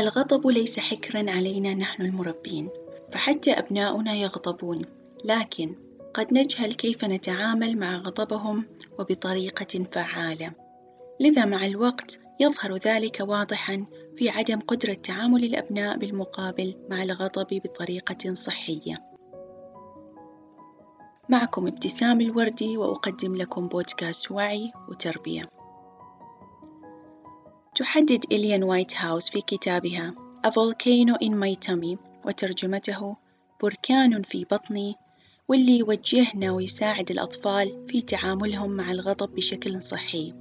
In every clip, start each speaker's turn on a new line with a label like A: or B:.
A: الغضب ليس حكرًا علينا نحن المربين، فحتى أبناؤنا يغضبون، لكن قد نجهل كيف نتعامل مع غضبهم وبطريقة فعالة، لذا مع الوقت يظهر ذلك واضحًا في عدم قدرة تعامل الأبناء بالمقابل مع الغضب بطريقة صحية. معكم ابتسام الوردي وأقدم لكم بودكاست وعي وتربية. تحدد إليان وايت هاوس في كتابها A Volcano in My Tummy وترجمته بركان في بطني واللي يوجهنا ويساعد الأطفال في تعاملهم مع الغضب بشكل صحي.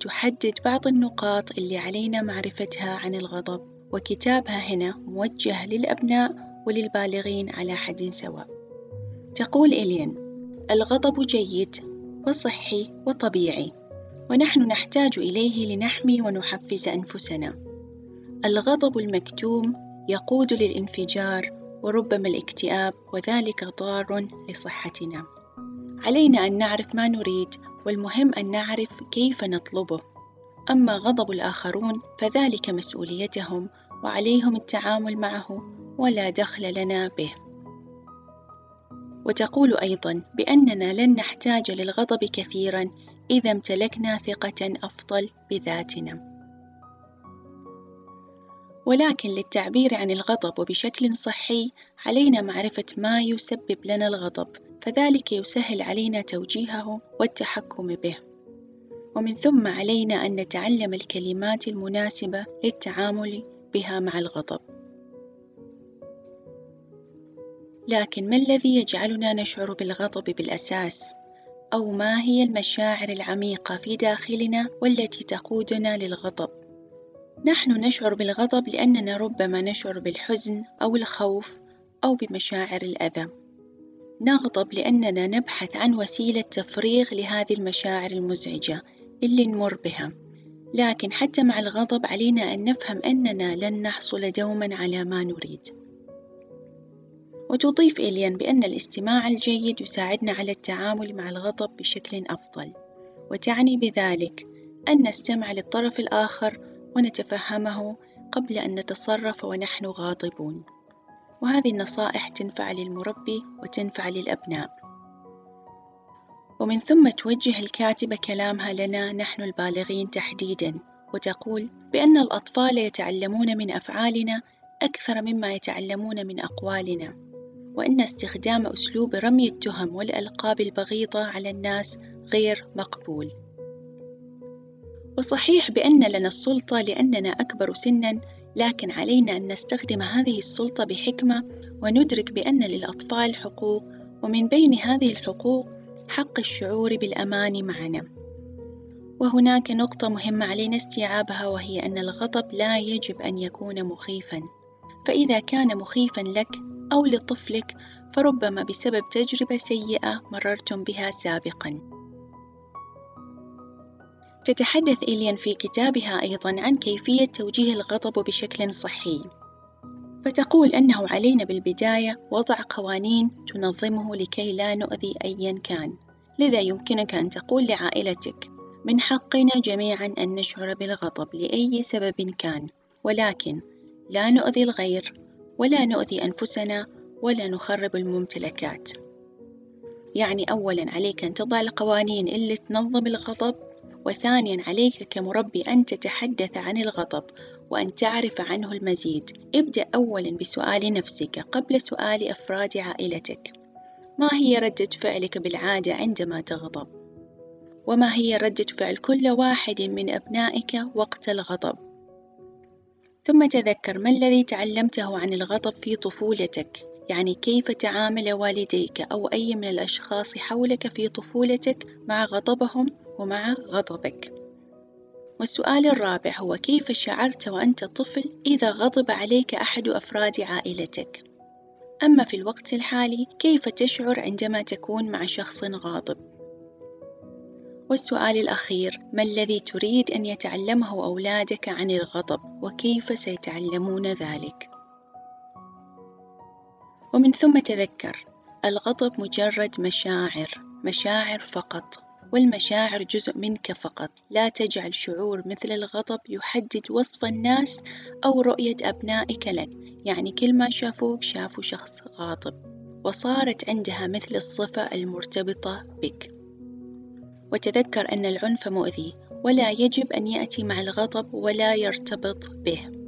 A: تحدد بعض النقاط اللي علينا معرفتها عن الغضب وكتابها هنا موجه للأبناء وللبالغين على حد سواء. تقول إلين الغضب جيد وصحي وطبيعي. ونحن نحتاج إليه لنحمي ونحفز أنفسنا. الغضب المكتوم يقود للانفجار وربما الاكتئاب وذلك ضار لصحتنا. علينا أن نعرف ما نريد والمهم أن نعرف كيف نطلبه. أما غضب الآخرون فذلك مسؤوليتهم وعليهم التعامل معه ولا دخل لنا به. وتقول أيضا بأننا لن نحتاج للغضب كثيرا إذا امتلكنا ثقة أفضل بذاتنا. ولكن للتعبير عن الغضب وبشكل صحي علينا معرفة ما يسبب لنا الغضب فذلك يسهل علينا توجيهه والتحكم به. ومن ثم علينا أن نتعلم الكلمات المناسبة للتعامل بها مع الغضب. لكن ما الذي يجعلنا نشعر بالغضب بالأساس؟ أو ما هي المشاعر العميقة في داخلنا والتي تقودنا للغضب؟ نحن نشعر بالغضب لأننا ربما نشعر بالحزن أو الخوف أو بمشاعر الأذى. نغضب لأننا نبحث عن وسيلة تفريغ لهذه المشاعر المزعجة اللي نمر بها. لكن حتى مع الغضب علينا أن نفهم أننا لن نحصل دوما على ما نريد. وتضيف إليان بأن الاستماع الجيد يساعدنا على التعامل مع الغضب بشكل أفضل، وتعني بذلك أن نستمع للطرف الآخر ونتفهمه قبل أن نتصرف ونحن غاضبون، وهذه النصائح تنفع للمربي وتنفع للأبناء. ومن ثم توجه الكاتبة كلامها لنا نحن البالغين تحديدًا، وتقول بأن الأطفال يتعلمون من أفعالنا أكثر مما يتعلمون من أقوالنا، وأن استخدام أسلوب رمي التهم والألقاب البغيضة على الناس غير مقبول. وصحيح بأن لنا السلطة لأننا أكبر سنًا، لكن علينا أن نستخدم هذه السلطة بحكمة وندرك بأن للأطفال حقوق، ومن بين هذه الحقوق حق الشعور بالأمان معنا. وهناك نقطة مهمة علينا استيعابها وهي أن الغضب لا يجب أن يكون مخيفًا، فإذا كان مخيفًا لك أو لطفلك فربما بسبب تجربة سيئة مررتم بها سابقًا. تتحدث إليان في كتابها أيضًا عن كيفية توجيه الغضب بشكل صحي، فتقول أنه علينا بالبداية وضع قوانين تنظمه لكي لا نؤذي أيًا كان، لذا يمكنك أن تقول لعائلتك: من حقنا جميعًا أن نشعر بالغضب لأي سبب كان، ولكن لا نؤذي الغير، ولا نؤذي أنفسنا، ولا نخرب الممتلكات. يعني أولًا عليك أن تضع القوانين اللي تنظم الغضب وثانيًا عليك كمربي أن تتحدث عن الغضب وأن تعرف عنه المزيد ابدأ أولًا بسؤال نفسك قبل سؤال أفراد عائلتك ما هي ردة فعلك بالعادة عندما تغضب؟ وما هي ردة فعل كل واحد من أبنائك وقت الغضب؟ ثم تذكر ما الذي تعلمته عن الغضب في طفولتك. يعني كيف تعامل والديك أو أي من الأشخاص حولك في طفولتك مع غضبهم ومع غضبك. والسؤال الرابع هو كيف شعرت وأنت طفل إذا غضب عليك أحد أفراد عائلتك؟ أما في الوقت الحالي كيف تشعر عندما تكون مع شخص غاضب؟ والسؤال الأخير ما الذي تريد أن يتعلمه أولادك عن الغضب وكيف سيتعلمون ذلك؟ ومن ثم تذكر الغضب مجرد مشاعر مشاعر فقط والمشاعر جزء منك فقط. لا تجعل شعور مثل الغضب يحدد وصف الناس أو رؤية أبنائك لك. يعني كل ما شافوك شافوا شخص غاضب وصارت عندها مثل الصفة المرتبطة بك. وتذكر أن العنف مؤذي ولا يجب أن يأتي مع الغضب ولا يرتبط به.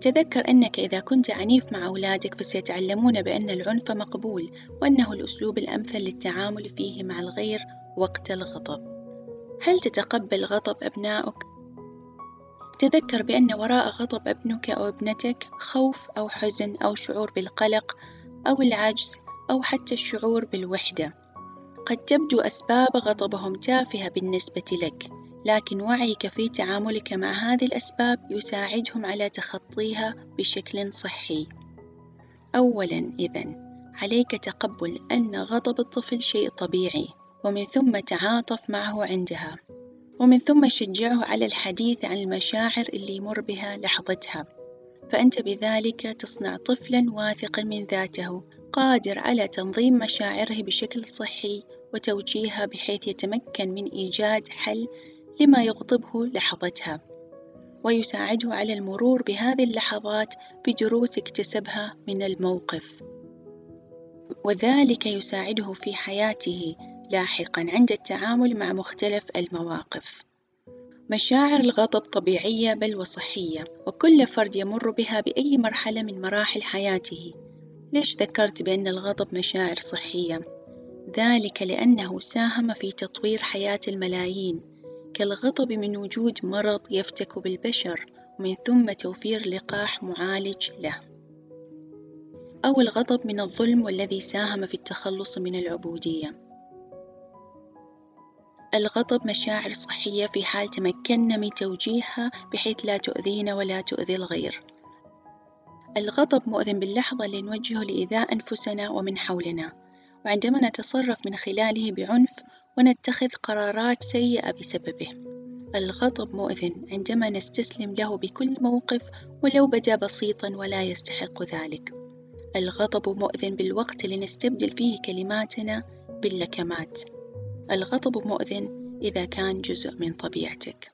A: تذكر أنك إذا كنت عنيف مع أولادك فسيتعلمون بأن العنف مقبول وأنه الأسلوب الأمثل للتعامل فيه مع الغير وقت الغضب. هل تتقبل غضب أبنائك؟ تذكر بأن وراء غضب ابنك أو ابنتك خوف أو حزن أو شعور بالقلق أو العجز أو حتى الشعور بالوحدة. قد تبدو أسباب غضبهم تافهة بالنسبة لك لكن وعيك في تعاملك مع هذه الأسباب يساعدهم على تخطيها بشكل صحي. أولاً إذا عليك تقبل أن غضب الطفل شيء طبيعي ومن ثم تعاطف معه عندها ومن ثم شجعه على الحديث عن المشاعر اللي يمر بها لحظتها. فأنت بذلك تصنع طفلا واثقا من ذاته قادر على تنظيم مشاعره بشكل صحي وتوجيهها بحيث يتمكن من إيجاد حل لما يغضبه لحظتها ويساعده على المرور بهذه اللحظات بدروس اكتسبها من الموقف. وذلك يساعده في حياته لاحقا عند التعامل مع مختلف المواقف. مشاعر الغضب طبيعية بل وصحية وكل فرد يمر بها بأي مرحلة من مراحل حياته. ليش ذكرت بأن الغضب مشاعر صحية؟ ذلك لأنه ساهم في تطوير حياة الملايين. كالغضب من وجود مرض يفتك بالبشر ومن ثم توفير لقاح معالج له. أو الغضب من الظلم والذي ساهم في التخلص من العبودية. الغضب مشاعر صحية في حال تمكنا من توجيهها بحيث لا تؤذينا ولا تؤذي الغير. الغضب مؤذن باللحظة اللي نوجهه لإيذاء أنفسنا ومن حولنا وعندما نتصرف من خلاله بعنف ونتخذ قرارات سيئة بسببه. الغضب مؤذن عندما نستسلم له بكل موقف ولو بدا بسيطا ولا يستحق ذلك. الغضب مؤذن بالوقت اللي نستبدل فيه كلماتنا باللكمات. الغضب مؤذن إذا كان جزء من طبيعتك.